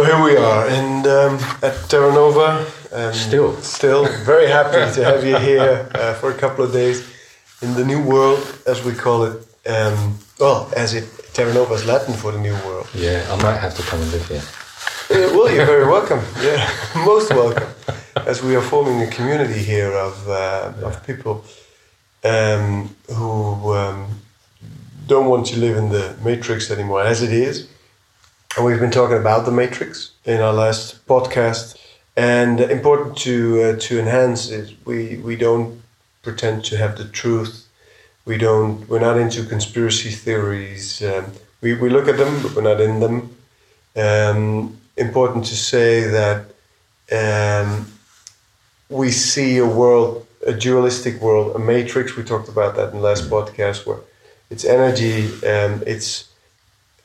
So here we are in um, at Terra Nova. Um, Still. still very happy to have you here uh, for a couple of days in the new world, as we call it. Um, well, as it Terra Nova is Latin for the new world. Yeah, I might have to come and live here. Uh, well, you're very welcome. Yeah, most welcome. As we are forming a community here of uh, of people um, who um, don't want to live in the matrix anymore, as it is. We've been talking about the matrix in our last podcast. And important to uh, to enhance is we we don't pretend to have the truth. We don't. We're not into conspiracy theories. Um, we we look at them, but we're not in them. Um, important to say that um, we see a world, a dualistic world, a matrix. We talked about that in the last podcast, where it's energy, um, it's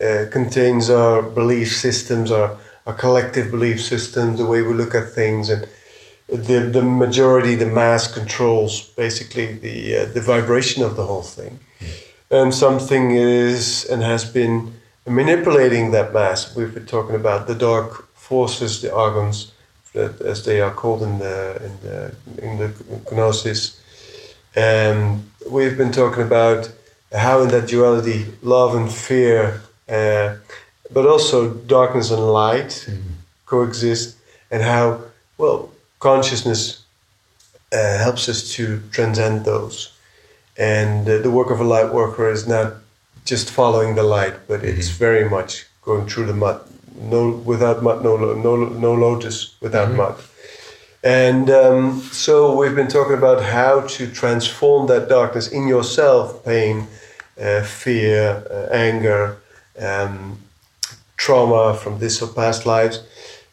uh, contains our belief systems, our, our collective belief systems, the way we look at things, and the the majority, the mass controls basically the uh, the vibration of the whole thing, and something is and has been manipulating that mass. We've been talking about the dark forces, the archons, that, as they are called in the in the in the gnosis. Um, we've been talking about how in that duality, love and fear, uh, but also darkness and light coexist, and how well consciousness uh, helps us to transcend those. And uh, the work of a light worker is not just following the light, but it's very much going through the mud. No, without mud, no, no, no lotus without mud. And um, so we've been talking about how to transform that darkness in yourself, pain, uh, fear, uh, anger, um, trauma from this or past lives,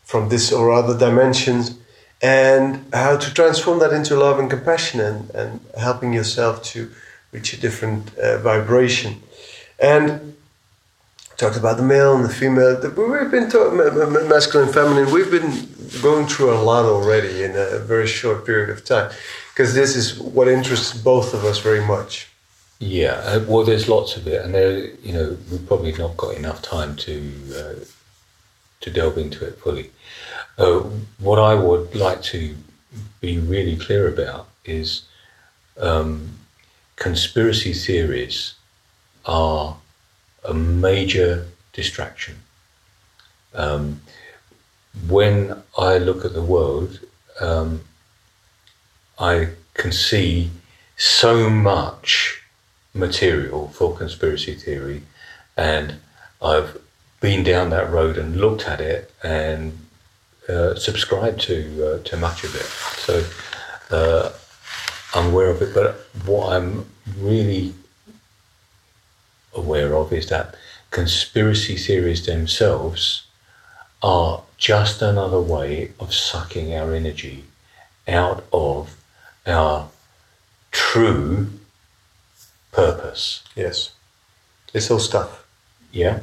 from this or other dimensions, and how to transform that into love and compassion and, and helping yourself to reach a different uh, vibration. And talked about the male and the female. We've been talking masculine and feminine. We've been going through a lot already in a very short period of time because this is what interests both of us very much. Yeah, uh, well, there's lots of it, and there, you know, we've probably not got enough time to uh, to delve into it fully. Uh, what I would like to be really clear about is um, conspiracy theories are a major distraction. Um, when I look at the world, um, I can see so much material for conspiracy theory, and I've been down that road and looked at it and uh, subscribed to uh, to much of it. So uh, I'm aware of it, but what I'm really aware of is that conspiracy theories themselves are just another way of sucking our energy out of our true purpose. Yes, it's all stuff. Yeah.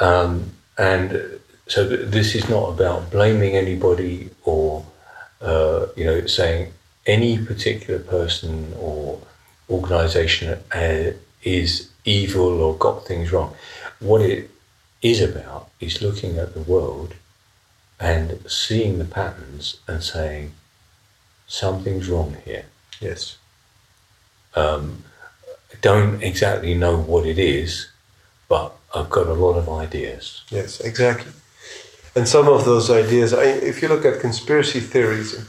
Um, and so th- this is not about blaming anybody or, uh, you know, saying any particular person or organization uh, is evil or got things wrong. What it is about is looking at the world and seeing the patterns and saying, something's wrong here. Yes, Um, don't exactly know what it is, but I've got a lot of ideas. yes, exactly. And some of those ideas, I, if you look at conspiracy theories,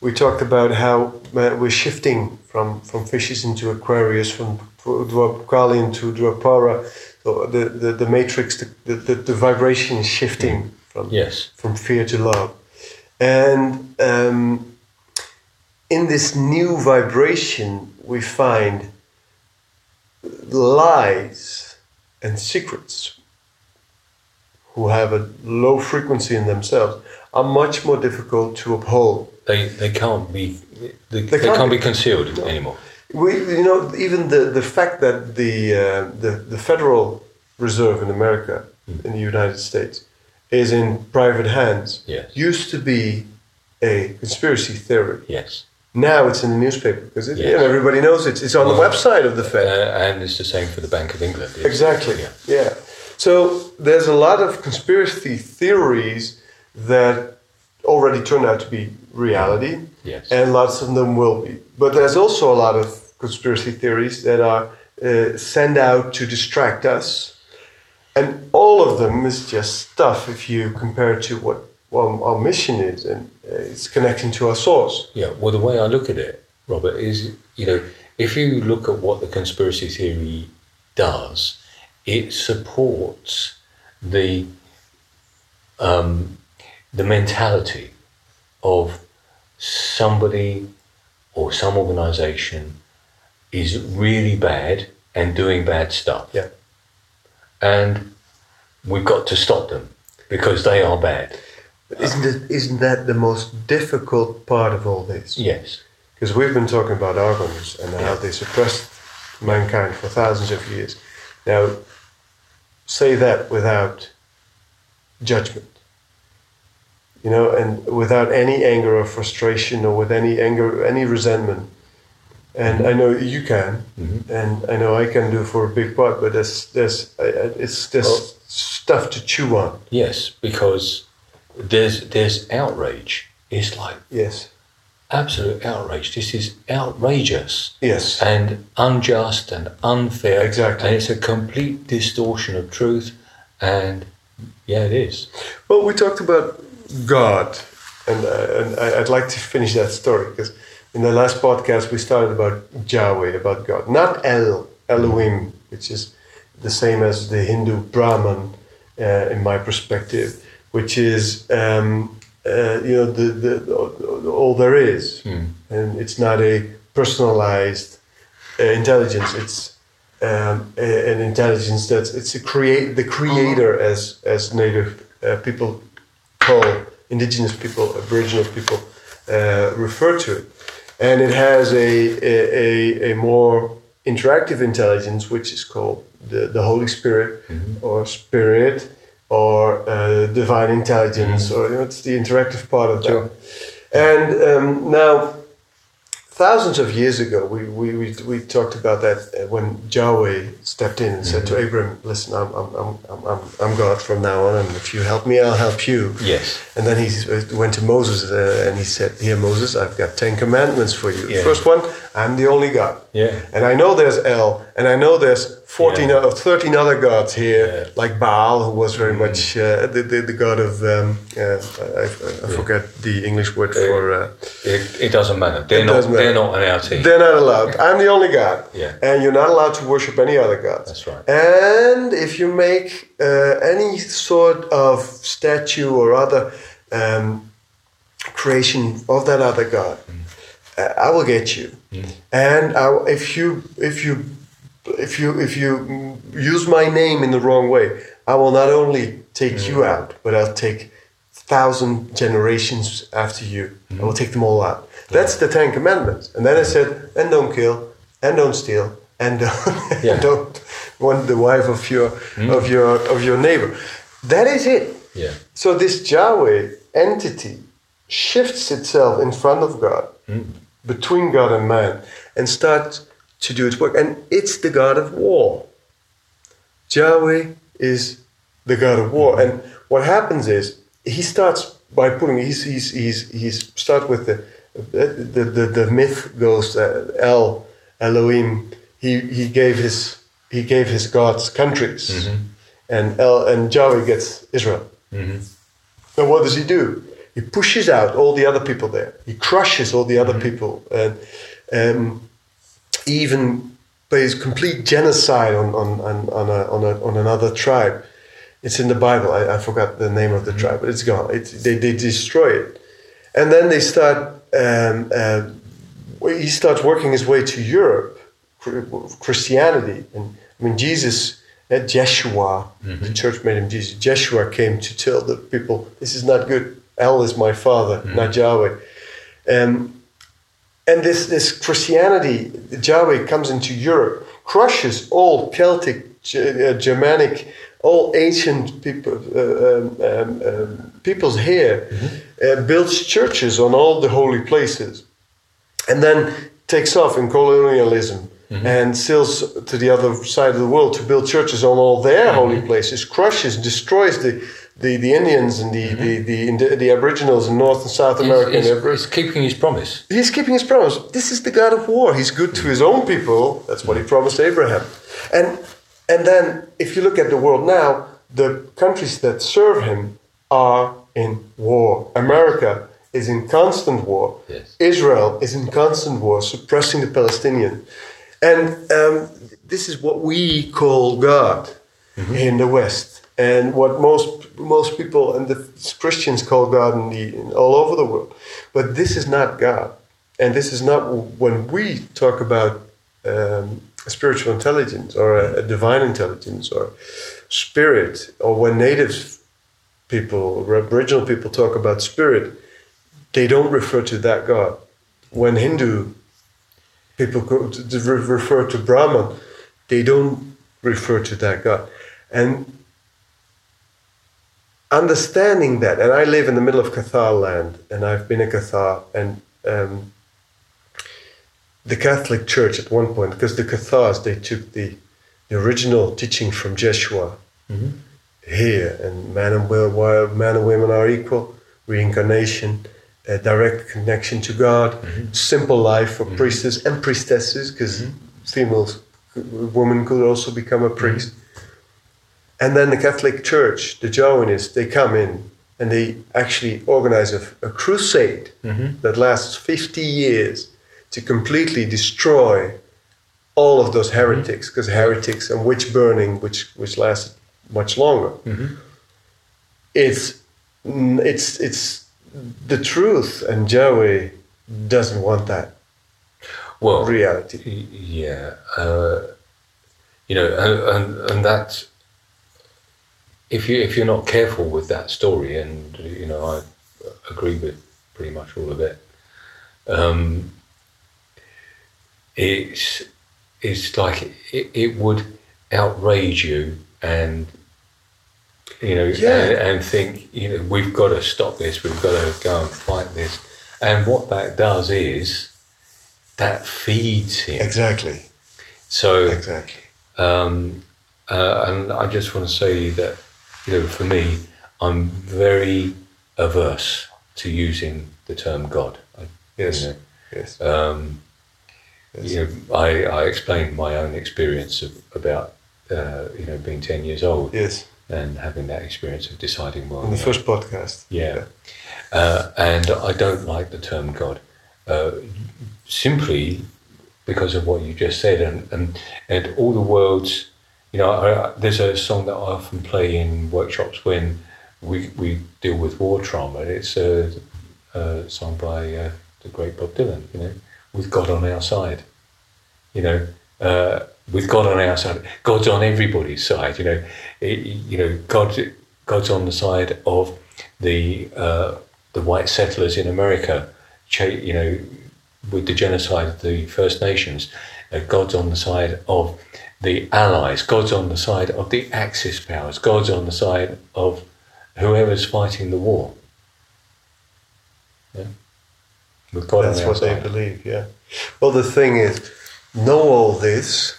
we talked about how uh, we're shifting from, from fishes into Aquarius, from Dwapkali to Dwapara. So the, the, the matrix, the, the, the, the vibration is shifting from, Yes. from fear to love. And um, in this new vibration, we find lies and secrets who have a low frequency in themselves are much more difficult to uphold. They they can't be they, they, can't can't, be- be concealed anymore. We, you know, even the, the fact that the, uh, the the Federal Reserve in America, in the United States, is in private hands, Yes. used to be a conspiracy theory. Yes. Now it's in the newspaper because it, Yes. you know, everybody knows it. It's on the website of the Uh, Fed. and it's the same for the Bank of England. It's- exactly. Yeah. Yeah. So there's a lot of conspiracy theories that already turned out to be reality, Yes. and lots of them will be. But there's also a lot of conspiracy theories that are uh, sent out to distract us, and all of them is just stuff if you compare it to what well, our mission is, and uh, it's connecting to our source. Yeah, well, the way I look at it, Robert, is you know, if you look at what the conspiracy theory does, it supports the um, the mentality of somebody or some organization is really bad and doing bad stuff. Yeah. And we've got to stop them because they are bad. But isn't it, isn't that the most difficult part of all this? Yes. Because we've been talking about Archons and how they suppressed mankind for thousands of years. Now, say that without judgment, you know, and without any anger or frustration or with any anger, any resentment. And I know you can, mm-hmm. and I know I can do for a big part, but there's, there's, it's there's Oh. stuff to chew on. Yes, because there's there's outrage. It's like Yes, absolute outrage. This is outrageous yes, and unjust and unfair. Exactly. And it's a complete distortion of truth. And yeah, it is. Well, we talked about God, and, uh, and I'd like to finish that story because in the last podcast we started about Yahweh, about God, not El, Elohim, which is the same as the Hindu Brahman, uh, in my perspective, which is um, uh, you know the, the, all there is, and it's not a personalized uh, intelligence. It's um, a- an intelligence that's it's a create the creator as as native uh, people call indigenous people, aboriginal people uh, refer to it, and it has a a, a, a more interactive intelligence, which is called the, the Holy Spirit or Spirit or uh, divine intelligence, or you know, it's the interactive part of Sure. that. And um, now thousands of years ago, we, we, we, we talked about that uh, when Yahweh stepped in and said to Abram, Listen, I'm, I'm, I'm, I'm, I'm, I'm God from now on, and if you help me, I'll help you. Yes. And then he uh, went to Moses uh, and he said, Here, Moses, I've got 10 commandments for you. Yeah. First one, I'm the only God. Yeah. And I know there's El, and I know there's 14 Yeah. or 13 other gods here, Yeah. Mm. like Baal, who was very much uh, the, the, the god of, um, uh, I, I forget the English word for. Uh, It, it doesn't matter. They're not. matter. They're not on our team. they're not allowed. I'm the only God. Yeah. And you're not allowed to worship any other gods. That's right. And if you make uh, any sort of statue or other um, creation of that other God, I will get you. Hmm. And I, if you if you if you if you mm, use my name in the wrong way, I will not only take hmm. you out, but I'll take thousand generations after you. I hmm. will take them all out. That's the Ten Commandments. And then I said, and don't kill, and don't steal, and don't, Yeah. don't want the wife of your of your of your neighbor. That is it. Yeah. So this Yahweh entity shifts itself in front of God, hmm. between God and man, and starts to do its work. And it's the God of war. Yahweh is the God of war. Hmm. And what happens is he starts by putting he's he's he's he's start with the the the, the myth goes uh, El Elohim. He he gave his he gave his gods countries, mm-hmm. and El and Yahweh gets Israel. Mm-hmm. And what does he do? He pushes out all the other people there. He crushes all the other people, and um, even pays complete genocide on on on on, a, on, a, on another tribe. It's in the Bible. I, I forgot the name of the tribe, but it's gone. It, they they destroy it, and then they start. Um, uh, he starts working his way to Europe, Christianity, and I mean Jesus. At Jeshua, the church made him Jesus. Jeshua came to tell the people, "This is not good. El is my father, not Yahweh." Um, and this, this Christianity, Yahweh comes into Europe, crushes all Celtic, uh, Germanic, all ancient people, uh, um, um, um, peoples here, uh, builds churches on all the holy places, and then takes off in colonialism and sails to the other side of the world to build churches on all their holy places, crushes, destroys the, the, the Indians and the, the, the, the, the Aboriginals in North and South America. He's, every, he's keeping his promise. He's keeping his promise. This is the God of war. He's good to his own people. That's what he promised Abraham. And and then if you look at the world now, the countries that serve him are in war. America is in constant war. Yes. Israel is in constant war, suppressing the Palestinian. And um, this is what we call God in the West, and what most most people and the Christians call God in the all over the world. But this is not God, and this is not when we talk about um, spiritual intelligence or a, a divine intelligence or spirit, or when native people, or Aboriginal people talk about spirit, they don't refer to that God. When Hindu people refer to Brahman, they don't refer to that God. And understanding that, and I live in the middle of Cathar land, and I've been a Cathar, and um, the Catholic Church at one point, because the Cathars, they took the, the original teaching from Jeshua mm-hmm. here, and man and, wo- wo- man and women are equal, reincarnation, a direct connection to God, mm-hmm. simple life for mm-hmm. priestess and priestesses, because females, women could also become a priest. And then the Catholic Church, the Joanists, they come in and they actually organize a, a crusade mm-hmm. that lasts 50 years to completely destroy all of those mm-hmm. heretics, because heretics and witch burning, which, which lasted much longer, mm-hmm. it's, it's, it's the truth, and Yahweh doesn't want that Well, reality. yeah, uh, you know, and, and and that's if you if you're not careful with that story, and you know, I agree with pretty much all of it. Um, it's it's like it, it would outrage you and you know Yeah. and, and think you know we've got to stop this we've got to go and fight this and what that does is that feeds him Exactly, so exactly. um, uh, and I just want to say that, you know, for me, I'm very averse to using the term God. I, Yes, You yes. um, Yes. you know, I, I explained my own experience of, about, uh, you know, being 10 years old Yes, and having that experience of deciding, well, in the you know, first podcast. yeah. Uh, and I don't like the term God, uh, simply because of what you just said, and and, and all the world's. You know, I, there's a song that I often play in workshops when we we deal with war trauma. It's a, a song by uh, the great Bob Dylan. You know, with God on our side. You know, uh, with God on our side, God's on everybody's side. You know, it, you know, God God's on the side of the uh, the white settlers in America. You know, with the genocide of the First Nations, uh, God's on the side of the Allies. God's on the side of the Axis powers. God's on the side of whoever's fighting the war. Yeah. That's what they believe, yeah. Well, the thing is, know all this,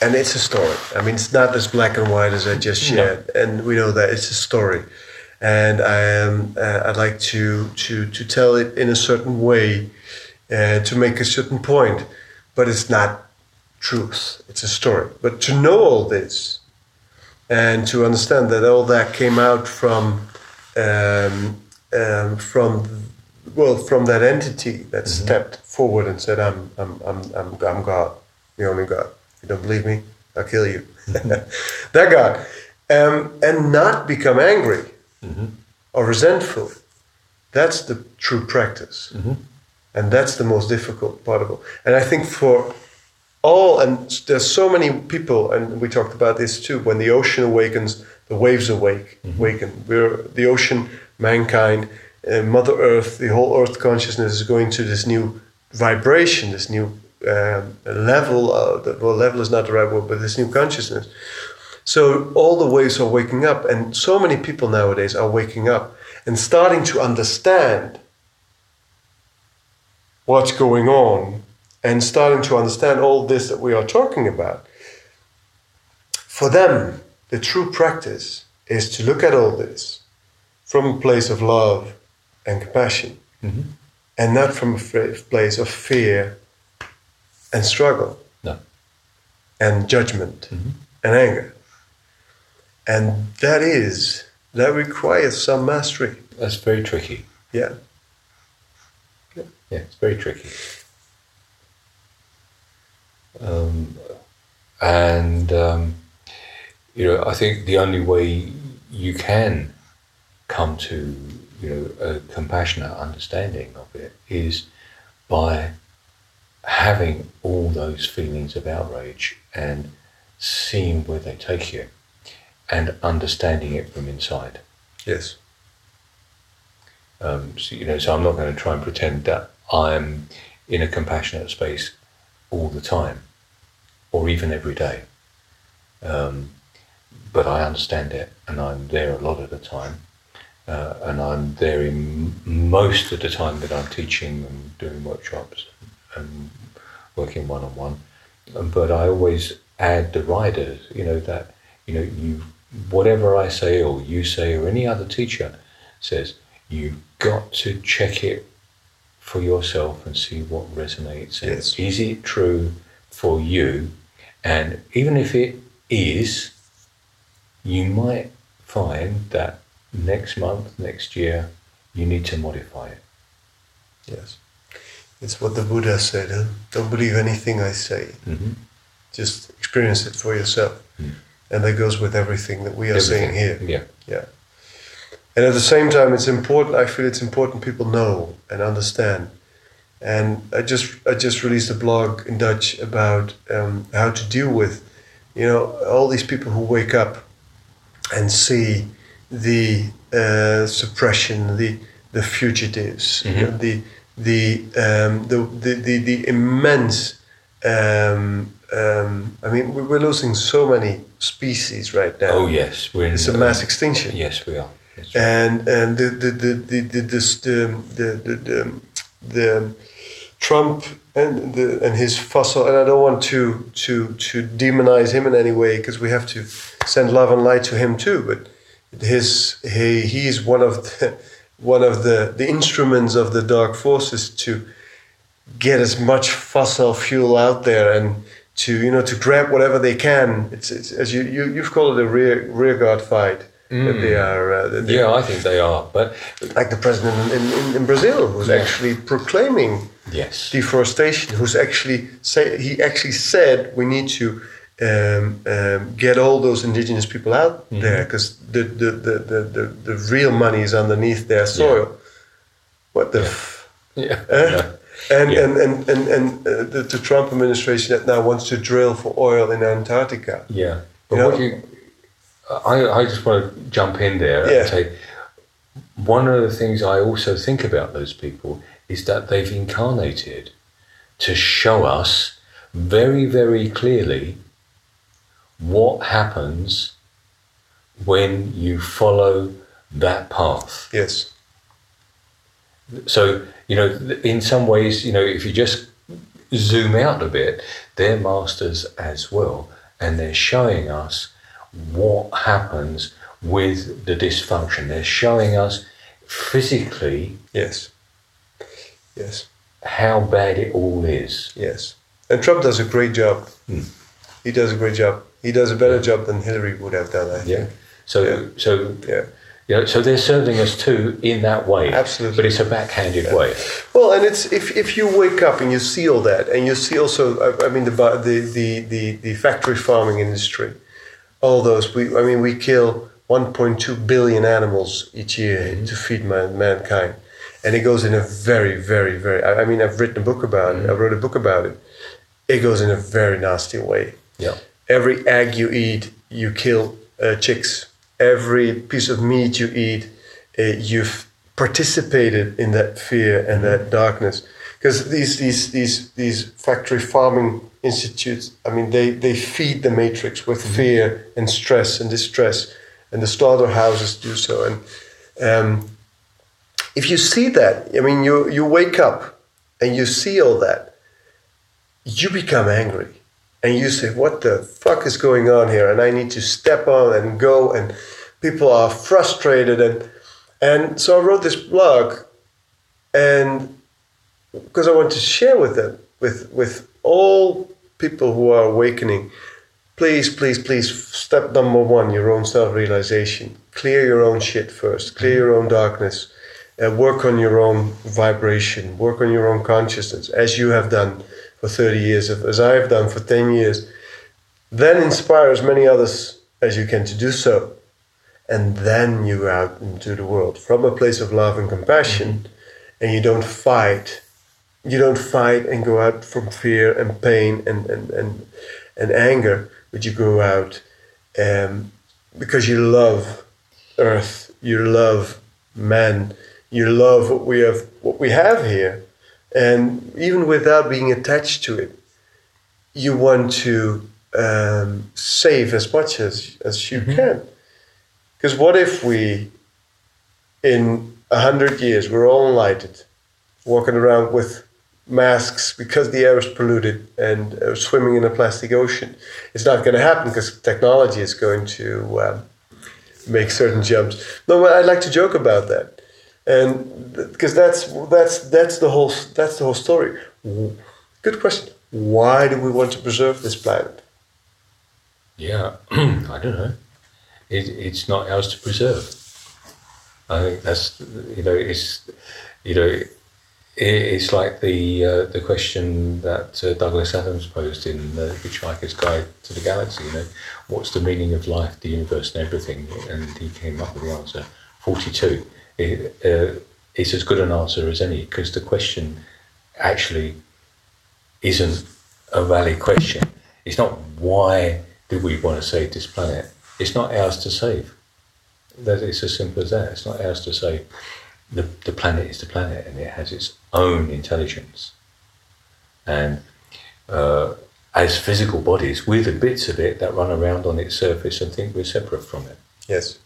and it's a story. I mean, it's not as black and white as I just No. and we know that it's a story. And I am, uh, I'd like to, to, to tell it in a certain way uh, to make a certain point, but it's not truth, it's a story. But to know all this and to understand that all that came out from, um, um, from well, from that entity that stepped forward and said, I'm, I'm, I'm, I'm, I'm God, the only God. If you don't believe me, I'll kill you. that God. Um, and not become angry or resentful. That's the true practice. And that's the most difficult part of it. And I think for all, and there's so many people, and we talked about this too, when the ocean awakens, the waves awake, awaken. We're the ocean, mankind, uh, Mother Earth, the whole Earth consciousness is going to this new vibration, this new um, level. Of the, well, level is not the right word, but this new consciousness. So all the waves are waking up, and so many people nowadays are waking up and starting to understand what's going on and starting to understand all this that we are talking about, for them, the true practice is to look at all this from a place of love and compassion Mm-hmm. and not from a f- place of fear and struggle No. and judgment Mhm. and anger. And that is, that requires some mastery. That's very tricky. Yeah. Yeah. Yeah, it's very tricky. Um, and um, you know, I think the only way you can come to you know a compassionate understanding of it is by having all those feelings of outrage and seeing where they take you and understanding it from inside. Yes. Um, so, you know, so I'm not going to try and pretend that I'm in a compassionate space all the time, or even every day. Um, but I understand it, and I'm there a lot of the time, uh, and I'm there in most of the time that I'm teaching and doing workshops and working one on one. But I always add the riders, you know, that you know you whatever I say or you say or any other teacher says, you've got to check it for yourself and see what resonates. And Yes. Is it true for you? And even if it is, you might find that next month, next year, you need to modify it. Yes. It's what the Buddha said. Huh? Don't believe anything I say. Mm-hmm. Just experience it for yourself. Mm. And that goes with everything that we are saying here. Yeah. Yeah. And at the same time, it's important. I feel it's important people know and understand. And I just I just released a blog in Dutch about um, how to deal with, you know, all these people who wake up and see the uh, suppression, the the fugitives, you know, the the, um, the the the the immense. Um, um, I mean, we- we're losing so many species right now. Oh yes, we're in It's a mass extinction Yes, we are. And and the the the the the this, the, the, the, Trump and the and his fossil and I don't want to to to demonize him in any way because we have to send love and light to him too but his he he's one of the one of the the instruments of the dark forces to get as much fossil fuel out there and to you know to grab whatever they can it's, it's as you, you you've called it a rear rear guard fight that they are uh, that they- yeah, I think they are. But like the president in, in, in Brazil, who's Yeah. actually proclaiming yes, deforestation, who's actually say he actually said we need to um, um, get all those indigenous people out Mm-hmm. there because the the, the, the, the the real money is underneath their soil. What the. Yeah, eh? no. And, Yeah. and and and and uh, the, the Trump administration that now wants to drill for oil in Antarctica. yeah. But You what you, I, I just want to jump in there Yeah. and say, one of the things I also think about those people is that they've incarnated to show us very, very clearly what happens when you follow that path. Yes. So, you know, in some ways, you know, if you just zoom out a bit, they're masters as well. And they're showing us what happens with the dysfunction. They're showing us physically Yes. Yes. how bad it all is. Yes. And Trump does a great job. Hmm. He does a great job. He does a better job than Hillary would have done, I Yeah. think. So, Yeah. so, Yeah. you know, so they're serving us too in that way. Absolutely. But it's a backhanded way. Well, and it's if, if you wake up and you see all that, and you see also, I, I mean, the the the the factory farming industry, all those. We, I mean, we kill 1.2 billion animals each year to feed man, mankind, and it goes in a very, very, very. I, I mean, I've written a book about it. I wrote a book about it. It goes in a very nasty way. Yeah. Every egg you eat, you kill uh, chicks. Every piece of meat you eat, uh, you've participated in that fear and that darkness. Because these, these, these, these factory farming institutes, I mean, they, they feed the matrix with fear and stress and distress, and the slaughterhouses do so. And um, if you see that, I mean, you, you wake up and you see all that, you become angry and you say, What the fuck is going on here? And I need to step on and go, and people are frustrated. And, and so I wrote this blog, and because I want to share with them, with, with all people who are awakening, please, please, please, step number one, your own self realization. Clear your own shit first, clear your own darkness, and work on your own vibration, work on your own consciousness, as you have done for 30 years, as I have done for 10 years. Then inspire as many others as you can to do so. And then you go out into the world from a place of love and compassion, and you don't fight. You don't fight and go out from fear and pain and, and, and, and anger, but you go out um, because you love earth, you love man, you love what we have, what we have here, and even without being attached to it, you want to um, save as much as as you mm-hmm. can. Because what if we, in a hundred years, we're all enlightened, walking around with masks because the air is polluted and uh, swimming in a plastic ocean? It's not going to happen because technology is going to um, make certain jumps. No, I'd like to joke about that, and because that's that's that's the whole that's the whole story. Good question. Why do we want to preserve this planet? Yeah, I don't know. It, it's not ours to preserve. I think that's you know it's you know it's like the uh, the question that uh, Douglas Adams posed in the Hitchhiker's Guide to the Galaxy. You know, what's the meaning of life, the universe, and everything? And he came up with the answer forty-two. It, uh, it's as good an answer as any because the question actually isn't a valid question. It's not why do we want to save this planet. It's not ours to save. That it's as simple as that. It's not ours to save. The the planet is the planet, and it has its own intelligence. And uh, as physical bodies, we're the bits of it that run around on its surface and think we're separate from it. Yes.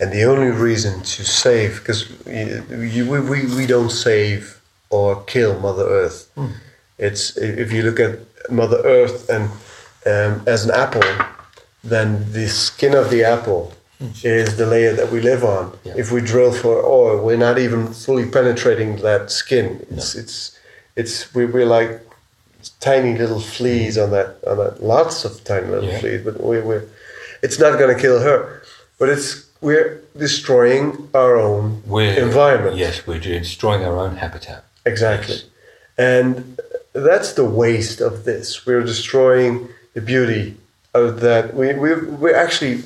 And the only reason to save, because we, we, we don't save or kill Mother Earth. Mm. It's if you look at Mother Earth and um, as an apple, then the skin of the apple mm. is the layer that we live on. Yeah. If we drill for oil, we're not even fully penetrating that skin. It's no. it's it's we, we're like tiny little fleas on that on that lots of tiny little yeah. fleas, but we, we're it's not going to kill her, but it's we're destroying our own we're, environment. Yes, we're destroying our own habitat. Exactly. Yes. And that's the waste of this. We're destroying the beauty of that. We, we, we're actually,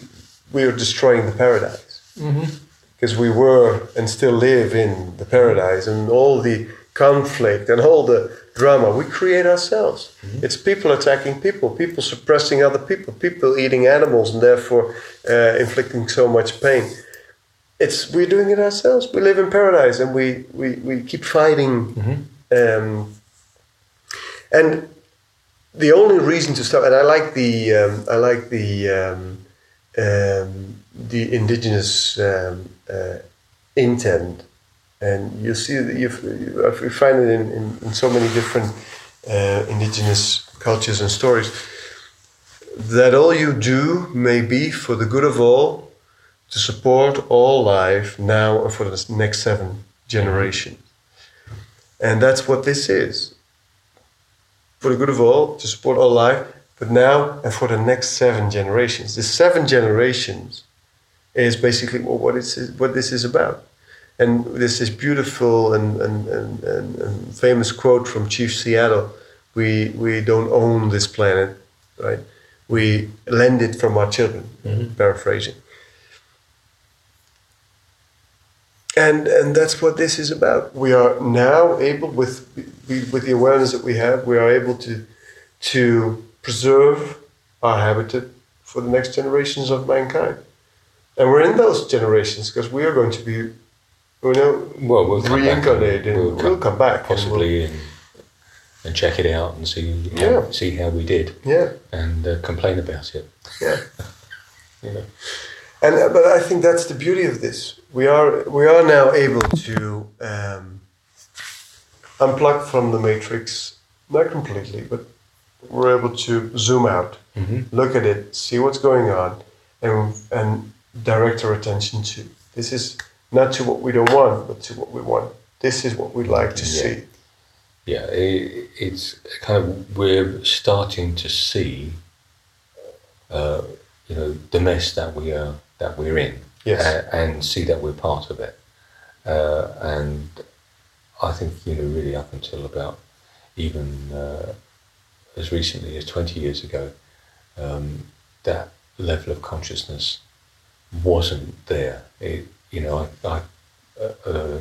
we are destroying the paradise. Because mm-hmm. we were and still live in the paradise and all the conflict and all the drama we create ourselves. Mm-hmm. It's people attacking people, people suppressing other people, people eating animals and therefore uh, inflicting so much pain. It's we're doing it ourselves. We live in paradise and we we, we keep fighting. Mm-hmm. Um, and the only reason to stop, and I like the um, I like the um, um the indigenous um, uh, intent. And you see you find it in, in, in so many different uh, indigenous cultures and stories that all you do may be for the good of all to support all life now and for the next seven generations. And that's what this is. For the good of all to support all life but now and for the next seven generations the seven generations is basically what, it's, what this is about and there's this beautiful and, and, and, and, famous quote from Chief Seattle we, we don't own this planet, right? We lend it from our children, mm-hmm. paraphrasing. And, and that's what this is about. We are now able, with, with the awareness that we have, we are able to, to preserve our habitat for the next generations of mankind. And we're in those generations because we are going to be we know, well, we'll reincarnate and we'll, we'll, come back possibly and, we'll, and, check it out and see how, yeah. see how we did. Yeah, and uh, complain about it. Yeah, you know. And uh, but I think that's the beauty of this. We are we are now able to um, unplug from the matrix, not completely, but we're able to zoom out, look at it, see what's going on, and and direct our attention to this is not to what we don't want, but to what we want. This is what we'd like to Yeah. see. Yeah, it, it's kind of we're starting to see, uh, you know, the mess that we are that we're in, Yes. a- and see that we're part of it. Uh, and I think you know, really up until about even uh, as recently as twenty years ago, um, that level of consciousness wasn't there. It, you know, I, I uh, uh,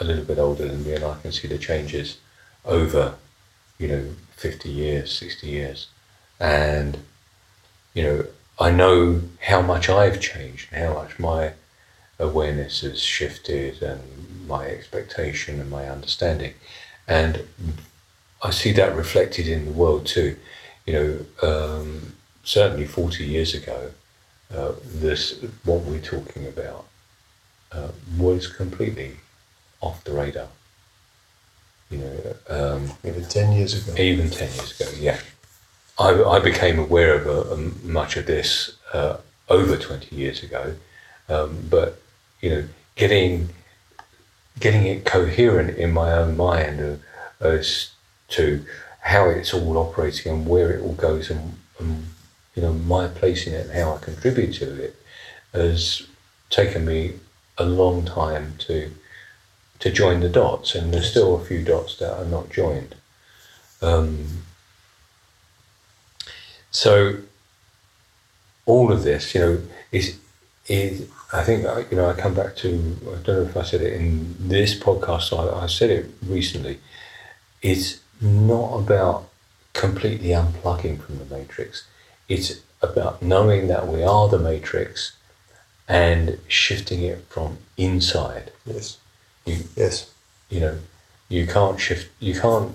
a little bit older than me, and I can see the changes over, you know, 50 years, 60 years. And, you know, I know how much I've changed and how much my awareness has shifted and my expectation and my understanding. And I see that reflected in the world too. You know, um, certainly 40 years ago, uh, this, what we're talking about, uh, was completely off the radar. You know, um, Even ten years ago. even 10 years ago, yeah. I, I became aware of uh, um, much of this uh, over 20 years ago, um, but, you know, getting, getting it coherent in my own mind uh, as to how it's all operating and where it all goes and, and, you know, my place in it and how I contribute to it has taken me a long time to to join the dots, and there's still a few dots that are not joined. Um, so all of this, you know, is is I think uh, you know I come back to I don't know if I said it in this podcast. I, I said it recently. It's not about completely unplugging from the matrix. It's about knowing that we are the matrix and shifting it from inside. Yes. You, Yes. you know, you can't shift. You can't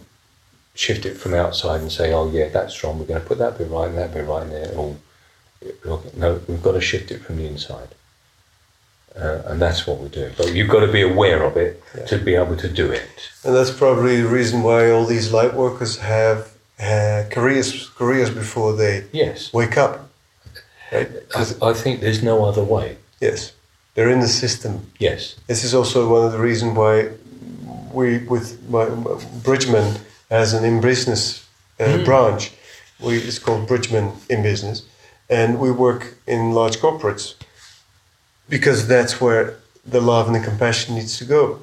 shift it from outside and say, "Oh, yeah, that's wrong. We're going to put that bit right and that bit right there." Or no, we've got to shift it from the inside, uh, and that's what we do. But you've got to be aware of it Yeah. to be able to do it. And that's probably the reason why all these light workers have uh, careers careers before they Yes, wake up. Right? I, I think there's no other way. Yes. They're in the system. Yes, This is also one of the reasons why we, with my, Bridgman as an in business uh, branch, we, it's called Bridgman in business, and we work in large corporates because that's where the love and the compassion needs to go.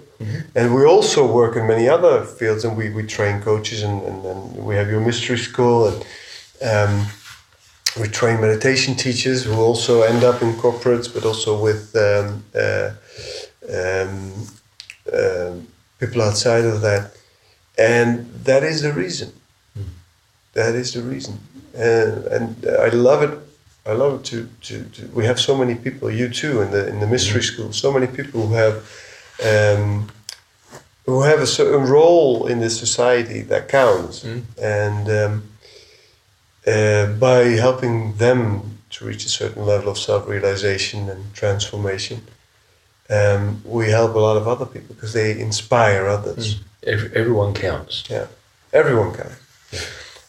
And we also work in many other fields, and we, we train coaches, and, and, and we have your mystery school, and um, we train meditation teachers who also end up in corporates, but also with um, uh, um, um, people outside of that. And that is the reason. That is the reason. And, and I love it. I love it to, to, to, we have so many people, you too, in the, in the mystery school, so many people who have, um, who have a certain role in the society that counts. And, um, uh, by helping them to reach a certain level of self-realization and transformation, um, we help a lot of other people because they inspire others. Every, everyone counts. Yeah, everyone can,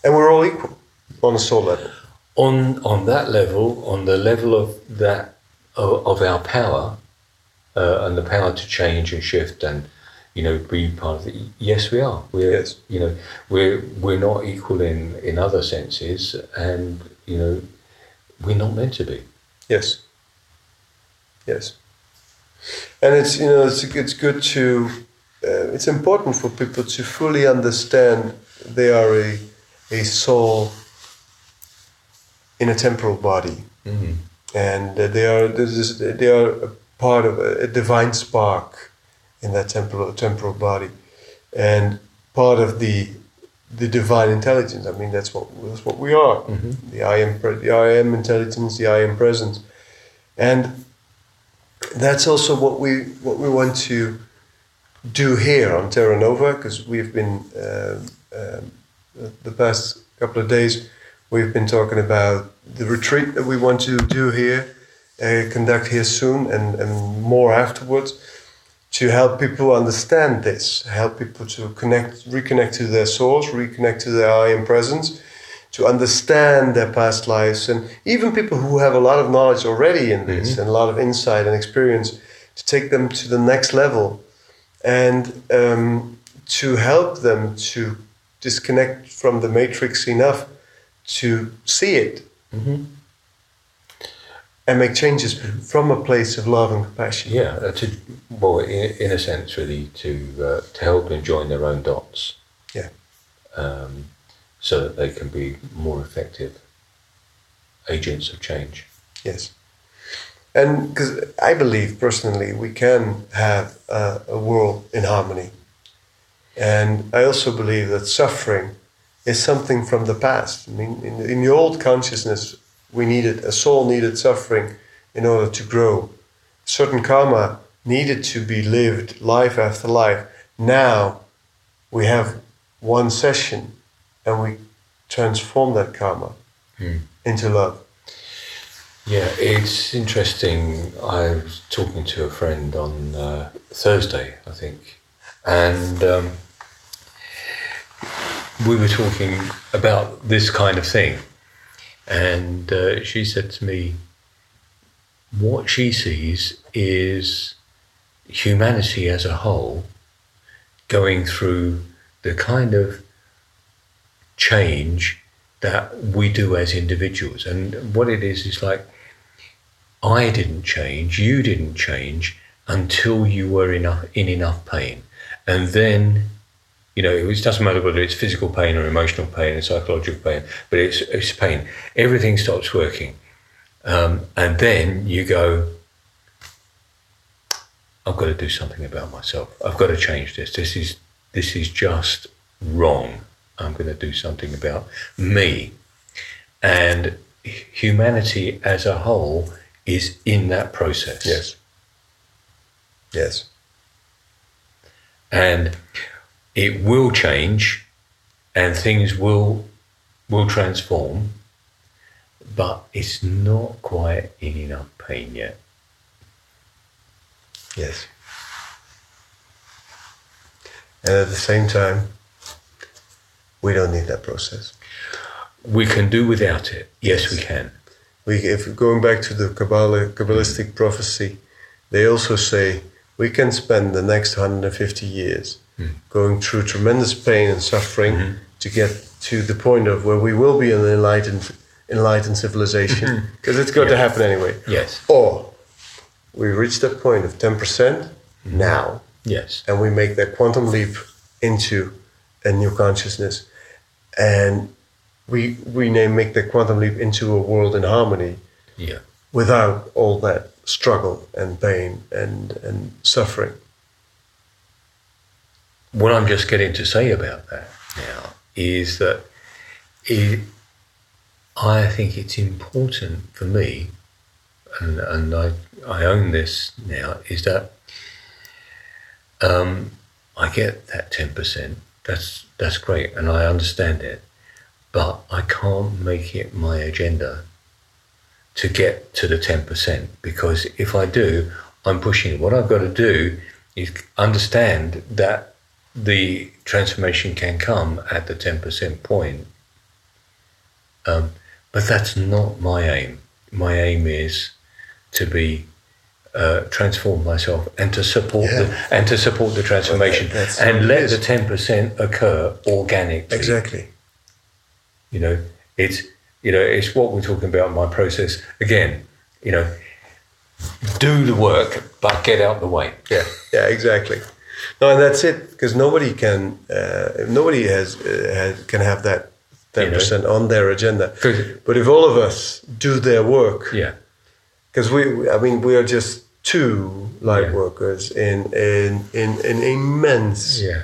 and we're all equal on a soul level. On on that level, on the level of that of, of our power uh, and the power to change and shift and you know be part of it. Yes, we are. We're Yes. you know we're we're not equal in in other senses, and you know we're not meant to be. Yes. Yes. And it's you know it's it's good to uh, it's important for people to fully understand they are a a soul in a temporal body, and uh, they are this is, they are a part of a, a divine spark in that temporal temporal body, and part of the the divine intelligence. I mean, that's what that's what we are. The I am the I am intelligence, the I am presence, and that's also what we what we want to do here on Terra Nova because we've been um, um, the past couple of days we've been talking about the retreat that we want to do here, uh, conduct here soon, and, and more afterwards to help people understand this, help people to connect, reconnect to their source, reconnect to their I am presence, to understand their past lives, and even people who have a lot of knowledge already in this and a lot of insight and experience, to take them to the next level, and um, to help them to disconnect from the matrix enough to see it and make changes from a place of love and compassion. Yeah, uh, to well, in, in a sense, really to uh, to help them join their own dots. Yeah. Um, so that they can be more effective agents of change. Yes. And because I believe personally we can have a, a world in harmony. And I also believe that suffering is something from the past. I mean, in, in the old consciousness, we needed, a soul needed suffering in order to grow. Certain karma needed to be lived life after life. Now we have one session and we transform that karma into love. Yeah, it's interesting. I was talking to a friend on uh, Thursday, I think, and um, we were talking about this kind of thing. And uh, she said to me, what she sees is humanity as a whole going through the kind of change that we do as individuals. And what it is is like, I didn't change, you didn't change until you were enough, in enough pain. And then, you know, it doesn't matter whether it's physical pain or emotional pain or psychological pain, but it's, it's pain. Everything stops working. Um, and then you go, I've got to do something about myself. I've got to change this. This is this is just wrong. I'm going to do something about me. And humanity as a whole is in that process. Yes. Yes. And it will change and things will will transform, but it's not quite in enough pain yet. Yes. And at the same time, we don't need that process. We can do without it. Yes, we can. We, if going back to the Kabbalah, Kabbalistic mm. prophecy, they also say we can spend the next 150 years going through tremendous pain and suffering mm-hmm. to get to the point of where we will be an enlightened, enlightened civilization, mm-hmm. because it's going to happen anyway. Yes. Or we reach that point of 10% mm-hmm. now, Yes. and we make that quantum leap into a new consciousness and we we name make the quantum leap into a world in harmony Yeah. without all that struggle and pain and and suffering what I'm just getting to say about that now is that it, I think it's important for me, and, and I, I own this now, is that um, I get that 10%. That's, that's great, and I understand it, but I can't make it my agenda to get to the 10% because if I do, I'm pushing. What I've got to do is understand that the transformation can come at the 10% point. Um, but that's not my aim. My aim is to be uh, transform myself and to support the and to support the transformation. That's and let the 10% occur organically. Exactly. You know it's you know it's what we're talking about in my process. Again you know do the work but get out the way. Yeah yeah exactly no and that's it because nobody can uh, nobody has, uh, has can have that 10% on their agenda. but if all of us do their work yeah because we i mean we are just two light Yeah. workers in in in an immense yeah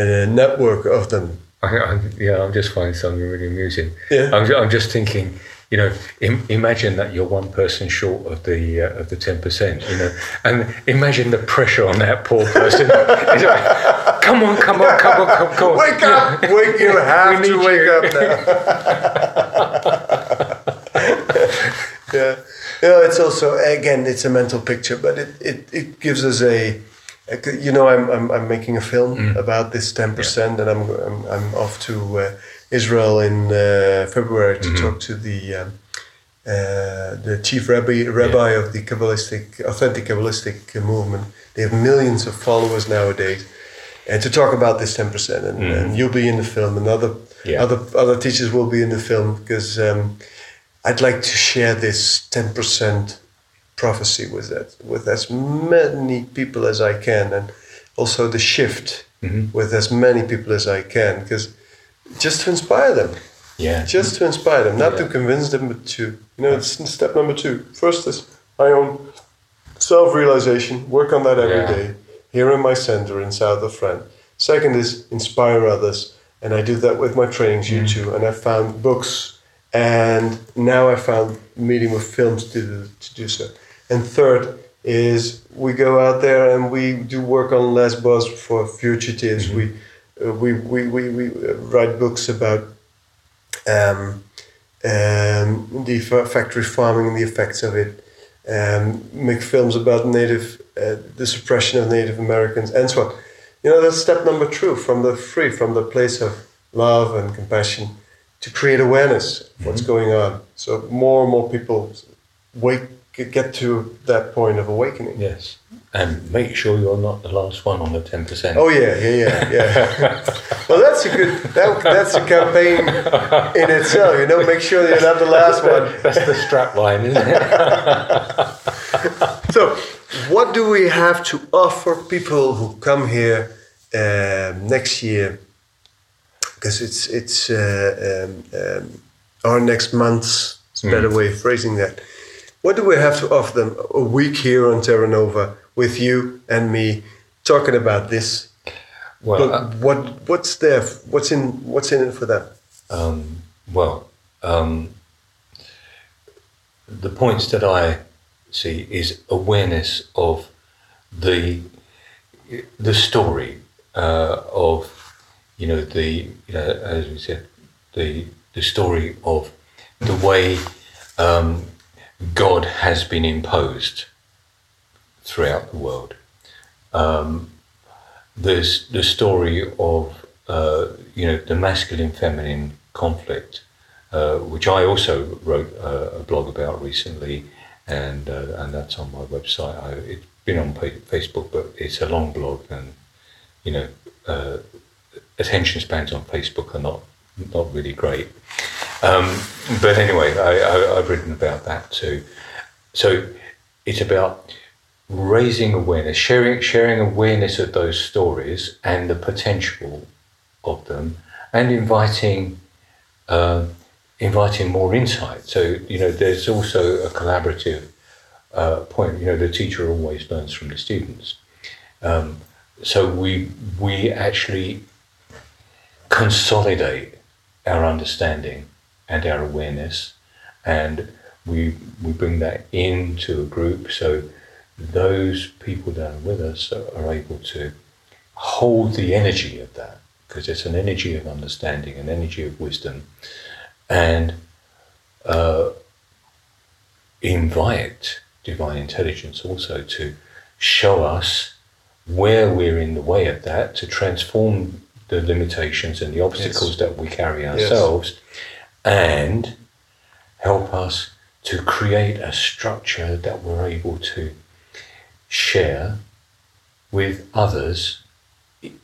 uh, network of them I, I, yeah, I'm just finding something really amusing. Yeah. I'm, I'm just thinking, you know, Im, imagine that you're one person short of the uh, of the ten percent, you know, and imagine the pressure on that poor person. Like, come on, come on, come on, come, come on. wake up wake you have to wake you. up now yeah you know it's also again it's a mental picture but it it, it gives us a, you know I'm, I'm i'm making a film Mm. about this 10% and i'm i'm, I'm off to uh, Israel in uh, February to talk to the um, uh, the chief rabbi rabbi of the Kabbalistic authentic Kabbalistic movement. They have millions of followers nowadays, and to talk about this ten percent. And, and you'll be in the film, and other Yeah. other other teachers will be in the film because um, I'd like to share this ten percent prophecy with that with as many people as I can, and also the shift with as many people as I can, because just to inspire them, Yeah. just to inspire them, not to convince them, but to you know, it's step number two. First is my own self-realization, work on that every Yeah. day here in my center in south of France. Second is inspire others, and I do that with my trainings, you too. And I found books, and now I found meeting with films to do, to do so. And third is we go out there and we do work on Lesbos for fugitives. We, uh, we, we, we, we uh, write books about um, um, the factory farming and the effects of it, um, make films about native, uh, the suppression of Native Americans, and so on. You know, that's step number two from the free, from the place of love and compassion to create awareness of what's going on. So more and more people wake, get to that point of awakening. Yes. And make sure you're not the last one on the 10%. Oh yeah, yeah, yeah, yeah. well, that's a good. That, that's a campaign in itself. You know, make sure you're not the last one. That's the strap line, isn't it? So, what do we have to offer people who come here um, next year? Because it's it's uh, um, um, our next month's it's a better way of phrasing that. What do we have to offer them? A week here on Terra Nova with you and me talking about this. Well, But uh, what what's there? What's in what's in it for them? um, well, um, the points that I see is awareness of the the story uh, of you know the you know, as we said the the story of the way um, God has been imposed throughout the world. Um, there's the story of uh, you know the masculine feminine conflict, uh, which I also wrote uh, a blog about recently, and uh, and that's on my website. I, it's been on Facebook, but it's a long blog, and you know uh, attention spans on Facebook are not not really great. Um, but anyway, I, I've written about that too. So it's about raising awareness, sharing sharing awareness of those stories and the potential of them, and inviting um inviting more insight. So you know, there's also a collaborative uh, point. You know, the teacher always learns from the students. Um, so we we actually consolidate our understanding and our awareness, and we we bring that into a group. So those people that are with us are, able to hold the energy of that because it's an energy of understanding, an energy of wisdom, and uh, invite divine intelligence also to show us where we're in the way of that, to transform the limitations and the obstacles that we carry ourselves, and help us to create a structure that we're able to share with others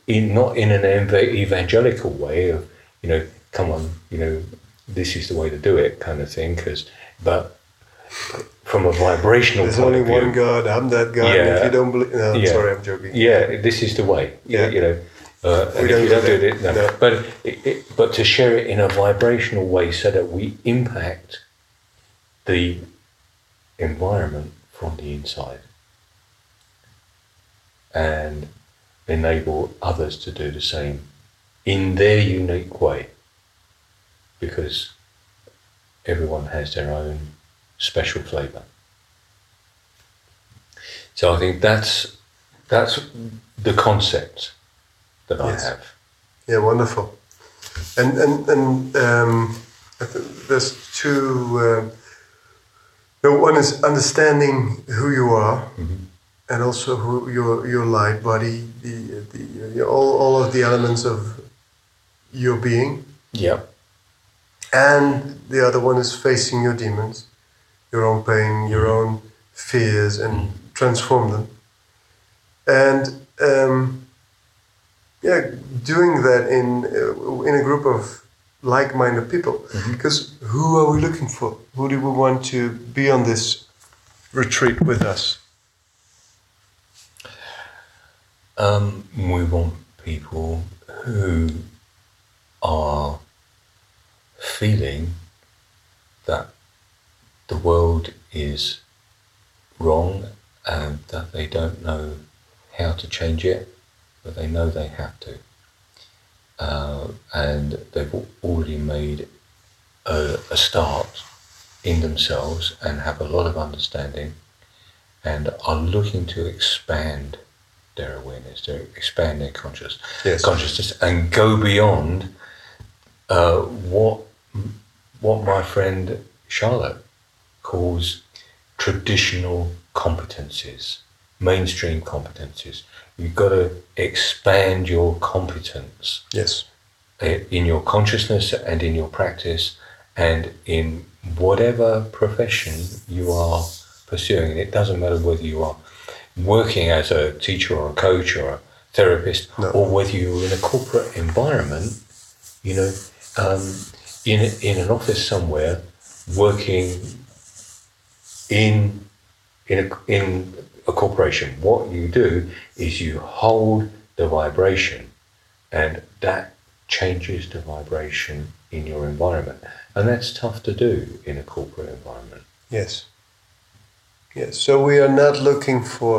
in not in an evangelical way of you know come on you know this is the way to do it kind of thing because but from a vibrational There's point only of view, one God. I'm that God. Yeah. If you don't believe, no, Yeah. sorry, I'm joking. yeah, this is the way. Yeah, you know. Uh, We don't do don't do that. it, no. No. But it, it, but to share it in a vibrational way so that we impact the environment from the inside and enable others to do the same in their unique way because everyone has their own special flavor. So I think that's that's the concept that Yes. I have. Yeah, wonderful. And and and um, there's two. Uh, no, one is understanding who you are, and also who your your light body, the the uh, all all of the elements of your being, Yeah. and the other one is facing your demons, your own pain, your own fears, and transform them. And um, yeah, doing that in uh, in a group of like-minded people. Because who are we looking for? Who do we want to be on this retreat with us? Um, we want people who are feeling that the world is wrong and that they don't know how to change it, but they know they have to. Uh, and they've already made a, a start in themselves and have a lot of understanding and are looking to expand their awareness, to expand their conscious, Yes. consciousness and go beyond uh, what what my friend Charlotte calls traditional competencies, mainstream competencies. You've got to expand your competence Yes. in your consciousness and in your practice and in whatever profession you are pursuing. And it doesn't matter whether you are working as a teacher or a coach or a therapist No. or whether you're in a corporate environment, you know, um, in, in an office somewhere working in in a, in a corporation, what you do is you hold the vibration, and that changes the vibration in your environment, and that's tough to do in a corporate environment. Yes. Yes. So we are not looking for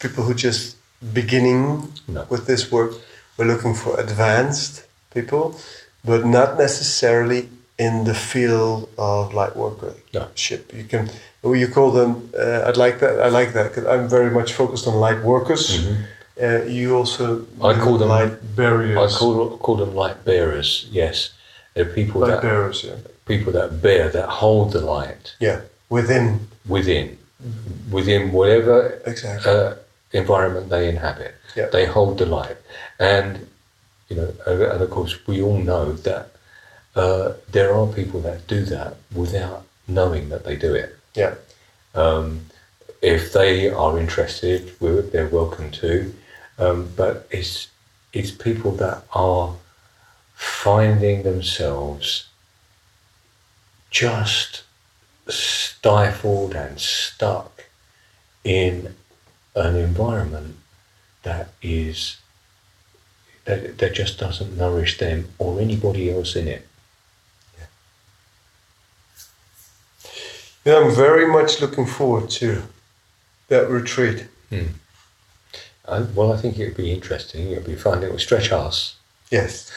people who just beginning No. with this work. We're looking for advanced people, but not necessarily in the field of light workmanship. You can you call them. Uh, I'd like that. I like that because I'm very much focused on light workers. Uh, you also Mm-hmm. I call them- light bearers. I call call them light bearers. Yes, they're people light that bearers. Yeah. people that bear that hold the light Yeah. Within within within whatever exactly. uh, environment they inhabit. Yeah. They hold the light, and you know, and of course, we all know that uh, there are people that do that without knowing that they do it. Yeah. Um, if they are interested, they're welcome to. Um, but it's it's people that are finding themselves just stifled and stuck in an environment that is that, that just doesn't nourish them or anybody else in it. Yeah, I'm very much looking forward to that retreat. Uh, well, I think it would be interesting. It would be fun. It will stretch us. Yes,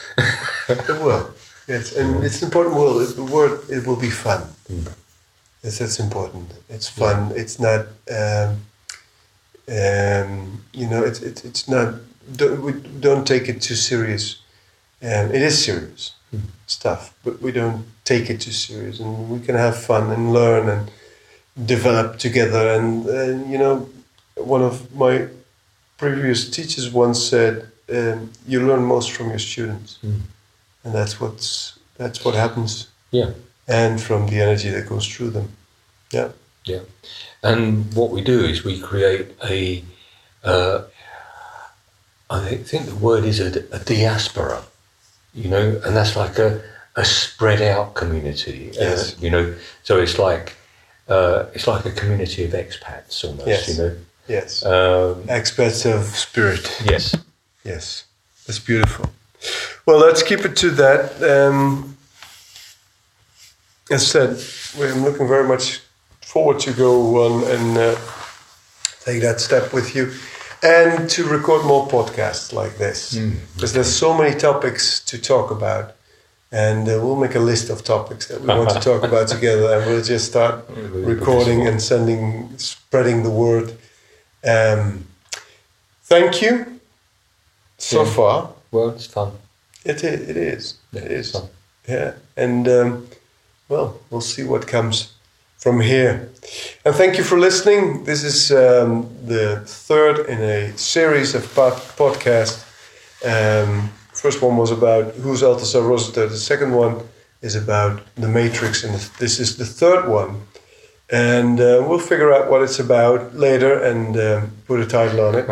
it will. Yes, and it's important. Well, it, the word it will be fun. Yes, that's important. It's fun. It's not. Um, um, you know, it's it's it's not. Don't, we don't take it too serious. Um, it is serious stuff, but we don't take it too serious, and we can have fun and learn and develop together. And uh, you know, one of my previous teachers once said, um, "You learn most from your students," and that's what's that's what happens, Yeah, and from the energy that goes through them. Yeah, yeah. And what we do is we create a. Uh, I think the word is a, a diaspora, you know, and that's like a, a spread out community. uh, Yes. you know, so it's like uh, it's like a community of expats almost. Yes. You know. yes. Um, Experts of spirit. yes. Yes, that's beautiful. Well, let's keep it to that. Um, as said, I'm looking very much forward to go on and uh, take that step with you, and to record more podcasts like this because there's so many topics to talk about. And uh, we'll make a list of topics that we want to talk about together, and we'll just start We'll put this recording and sending, spreading the word. Um, thank you so Yeah. far. Well, it's fun. It is. It is. Yeah, It is. fun. Yeah, and um, well, we'll see what comes from here. And thank you for listening. This is um, the third in a series of pod- podcasts. Um, first one was about who's Altazar Rossiter. The second one is about the Matrix, and this is the third one. And uh, we'll figure out what it's about later and um, put a title on it.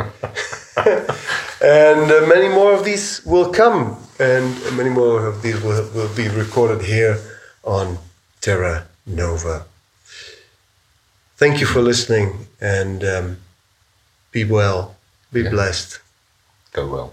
and uh, many more of these will come, and many more of these will, will be recorded here on Terra Nova. Thank you for listening, and um, be well, be Yeah. blessed. Go well.